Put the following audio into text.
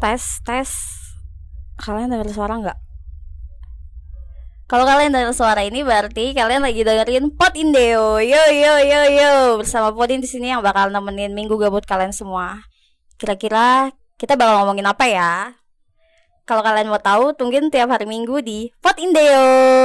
tes tes kalian dengar suara nggak kalau kalian dengar suara ini berarti kalian lagi dengerin Pot Indeo. Yo yo yo yo bersama Potin di sini yang bakal nemenin minggu gabut kalian semua. Kira-kira kita bakal ngomongin apa ya? Kalau kalian mau tahu, tungguin tiap hari Minggu di Pot Indeo.